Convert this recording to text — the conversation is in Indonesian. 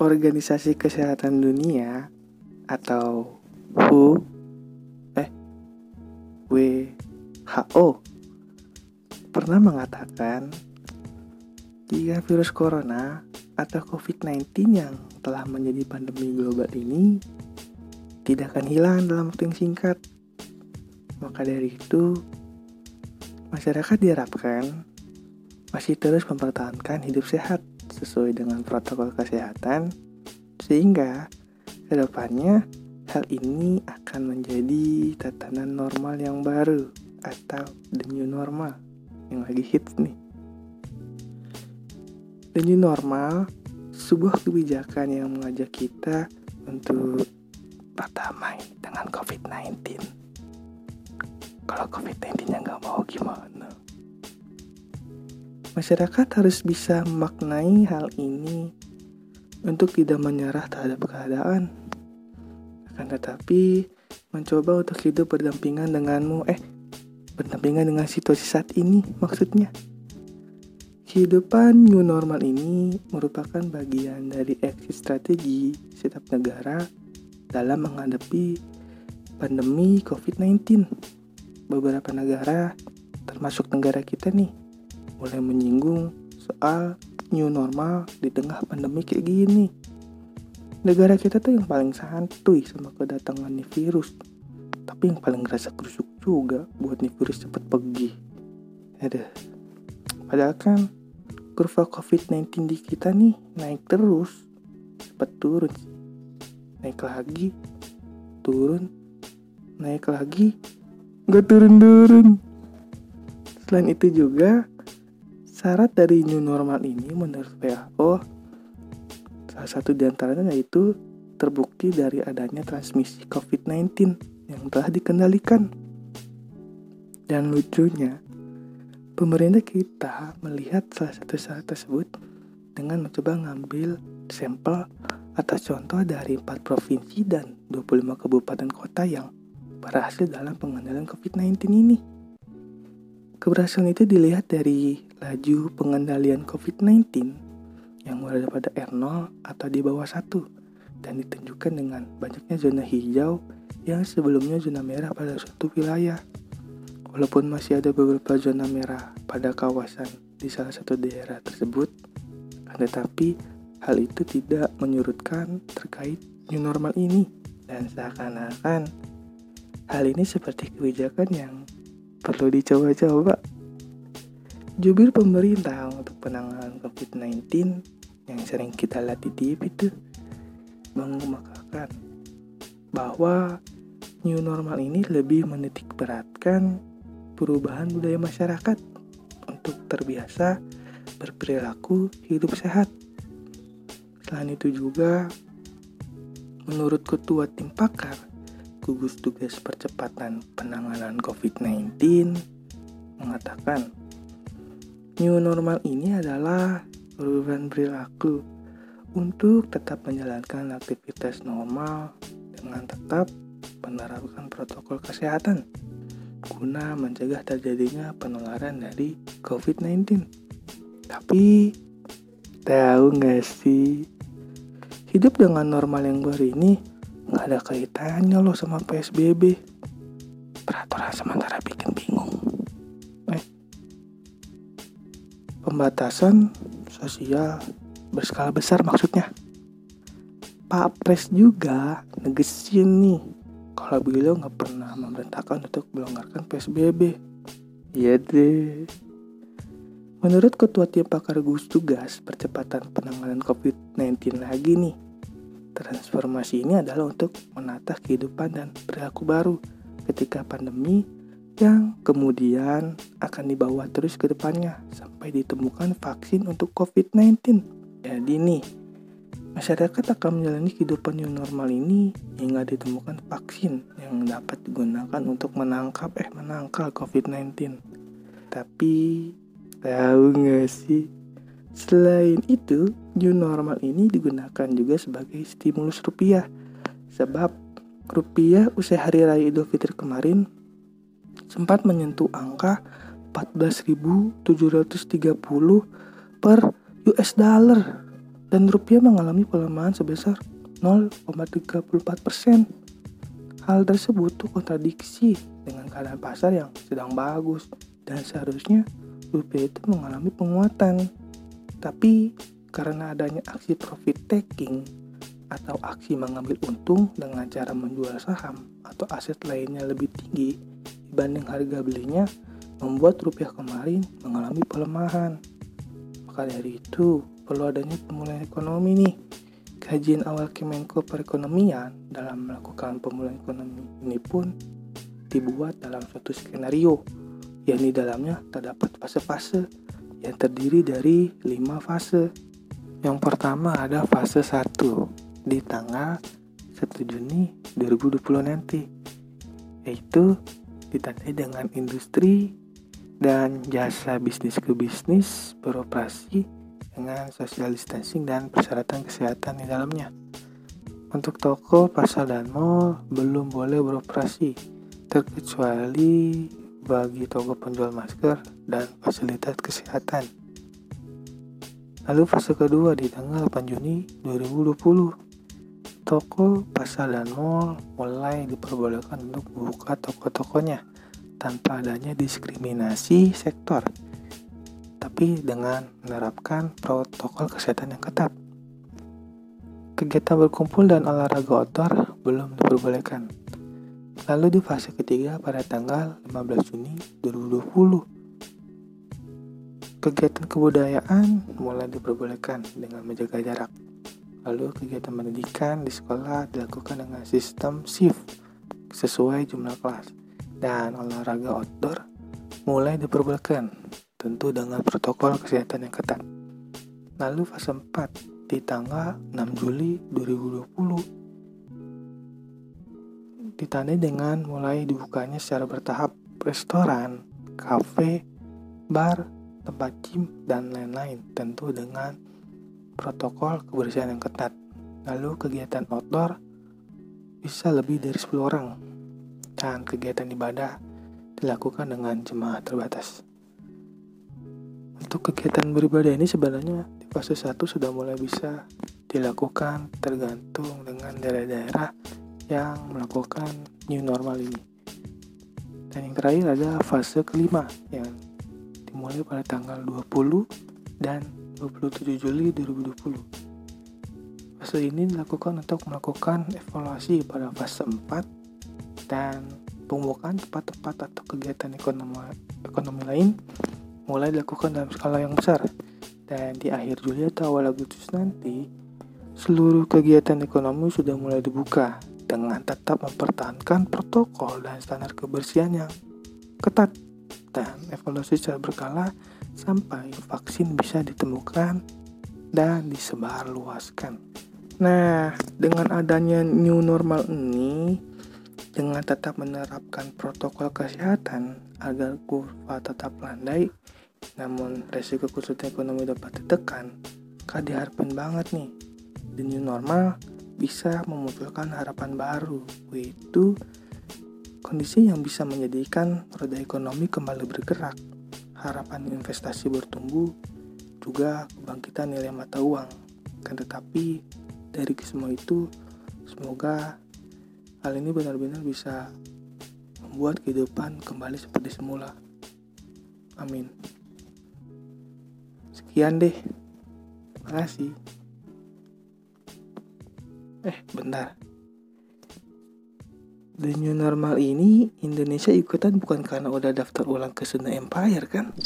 Organisasi Kesehatan Dunia atau WHO eh WHO pernah mengatakan jika virus corona atau COVID-19 yang telah menjadi pandemi global ini tidak akan hilang dalam waktu yang singkat. Maka dari itu, masyarakat diharapkan masih terus mempertahankan hidup sehat sesuai dengan protokol kesehatan sehingga ke depannya hal ini akan menjadi tatanan normal yang baru atau the new normal yang lagi hits nih. The new normal sebuah kebijakan yang mengajak kita untuk berdamai dengan COVID-19. Kalau COVID-19 nya nggak mau gimana? Masyarakat harus bisa memaknai hal ini untuk tidak menyerah terhadap keadaan. Akan tetapi, mencoba untuk hidup berdampingan denganmu, eh, berdampingan dengan situasi saat ini maksudnya. Kehidupan new normal ini merupakan bagian dari exit strategi setiap negara dalam menghadapi pandemi COVID-19. Beberapa negara, termasuk negara kita nih, mulai menyinggung soal new normal di tengah pandemi kayak gini. Negara kita tuh yang paling santuy sama kedatangan nih virus. Tapi yang paling ngerasa kerusuk juga buat nih virus cepet pergi. Ada. Padahal kan kurva COVID-19 di kita nih naik terus. Cepet turun. Naik lagi. Turun. Naik lagi. Gak turun-turun. Selain itu juga Syarat dari new normal ini menurut WHO salah satu di antaranya yaitu terbukti dari adanya transmisi COVID-19 yang telah dikendalikan. Dan lucunya, pemerintah kita melihat salah satu syarat tersebut dengan mencoba ngambil sampel atas contoh dari 4 provinsi dan 25 kabupaten kota yang berhasil dalam pengendalian COVID-19 ini. Keberhasilan itu dilihat dari laju pengendalian COVID-19yang berada pada R0 atau di bawah 1 dan ditunjukkan dengan banyaknya zona hijau yang sebelumnya zona merah pada suatu wilayah. Walaupun masih ada beberapa zona merah pada kawasan di salah satu daerah tersebut, tetapi hal itu tidak menyurutkan terkait new normal ini dan seakan-akan hal ini seperti kebijakan yang perlu dicoba-coba Jubir pemerintah untuk penanganan COVID-19 yang sering kita lihat di TV itu mengemukakan bahwa new normal ini lebih menitik beratkan perubahan budaya masyarakat untuk terbiasa berperilaku hidup sehat. Selain itu juga, menurut Ketua Tim Pakar Gugus Tugas Percepatan Penanganan COVID-19 mengatakan New normal ini adalah perubahan perilaku untuk tetap menjalankan aktivitas normal dengan tetap menerapkan protokol kesehatan guna mencegah terjadinya penularan dari COVID-19. Tapi, tahu nggak sih, hidup dengan normal yang baru ini nggak ada kaitannya loh sama PSBB. Peraturan sementara bikin bingung. Pembatasan sosial berskala besar maksudnya. Pak Pres juga negesin nih kalau beliau nggak pernah memerintahkan untuk melonggarkan PSBB. Iya deh. Menurut Ketua Tim Pakar Gugus Tugas Percepatan Penanganan COVID-19 lagi nih, transformasi ini adalah untuk menata kehidupan dan perilaku baru ketika pandemi yang kemudian akan dibawa terus ke depannya sampai ditemukan vaksin untuk COVID-19. Jadi nih, masyarakat akan menjalani kehidupan yang normal ini hingga ditemukan vaksin yang dapat digunakan untuk menangkap eh menangkal COVID-19. Tapi tahu nggak sih? Selain itu, new normal ini digunakan juga sebagai stimulus rupiah. Sebab rupiah usai hari raya Idul Fitri kemarin sempat menyentuh angka 14.730 per US dollar. dan rupiah mengalami pelemahan sebesar 0,34 persen. Hal tersebut tuh kontradiksi dengan keadaan pasar yang sedang bagus dan seharusnya rupiah itu mengalami penguatan. Tapi karena adanya aksi profit taking atau aksi mengambil untung dengan cara menjual saham atau aset lainnya lebih tinggi dibanding harga belinya membuat rupiah kemarin mengalami pelemahan. Maka dari itu, perlu adanya pemulihan ekonomi nih. Kajian awal Kemenko Perekonomian dalam melakukan pemulihan ekonomi ini pun dibuat dalam suatu skenario, yang di dalamnya terdapat fase-fase yang terdiri dari lima fase. Yang pertama ada fase 1 di tanggal 1 Juni 2020 nanti, yaitu ditandai dengan industri dan jasa bisnis ke bisnis beroperasi dengan social distancing dan persyaratan kesehatan di dalamnya. Untuk toko, pasar, dan mall belum boleh beroperasi, terkecuali bagi toko penjual masker dan fasilitas kesehatan. Lalu fase kedua di tanggal 8 Juni 2020, toko, pasar, dan mall mulai diperbolehkan untuk membuka toko-tokonya tanpa adanya diskriminasi sektor tapi dengan menerapkan protokol kesehatan yang ketat. Kegiatan berkumpul dan olahraga outdoor belum diperbolehkan. Lalu di fase ketiga pada tanggal 15 Juni 2020. Kegiatan kebudayaan mulai diperbolehkan dengan menjaga jarak. Lalu kegiatan pendidikan di sekolah dilakukan dengan sistem shift sesuai jumlah kelas. Dan olahraga outdoor mulai diperbolehkan tentu dengan protokol kesehatan yang ketat. Lalu fase 4 di tanggal 6 Juli 2020 ditandai dengan mulai dibukanya secara bertahap restoran, kafe, bar, tempat gym, dan lain-lain tentu dengan protokol kebersihan yang ketat. Lalu kegiatan outdoor bisa lebih dari 10 orang dan kegiatan ibadah dilakukan dengan jemaah terbatas. Untuk kegiatan beribadah ini sebenarnya di fase 1 sudah mulai bisa dilakukan tergantung dengan daerah-daerah yang melakukan new normal ini. Dan yang terakhir ada fase kelima yang dimulai pada tanggal 20 dan 27 Juli 2020. Fase ini dilakukan untuk melakukan evaluasi pada fase 4 dan pembukaan tempat-tempat atau kegiatan ekonomi, ekonomi lain mulai dilakukan dalam skala yang besar. Dan di akhir Juli atau awal Agustus nanti, seluruh kegiatan ekonomi sudah mulai dibuka dengan tetap mempertahankan protokol dan standar kebersihan yang ketat dan evaluasi secara berkala sampai vaksin bisa ditemukan dan disebarluaskan. Nah, dengan adanya new normal ini, dengan tetap menerapkan protokol kesehatan agar kurva tetap landai, namun resiko kesulitan ekonomi dapat ditekan, kak diharapkan banget nih. The new normal bisa memunculkan harapan baru, yaitu kondisi yang bisa menjadikan roda ekonomi kembali bergerak, harapan investasi bertumbuh, juga kebangkitan nilai mata uang. Kan tetapi dari semua itu, semoga hal ini benar-benar bisa membuat kehidupan kembali seperti semula. Amin. Sekian deh. Makasih. Eh, bentar. The new normal ini Indonesia ikutan bukan karena udah daftar ulang ke Sunda Empire kan?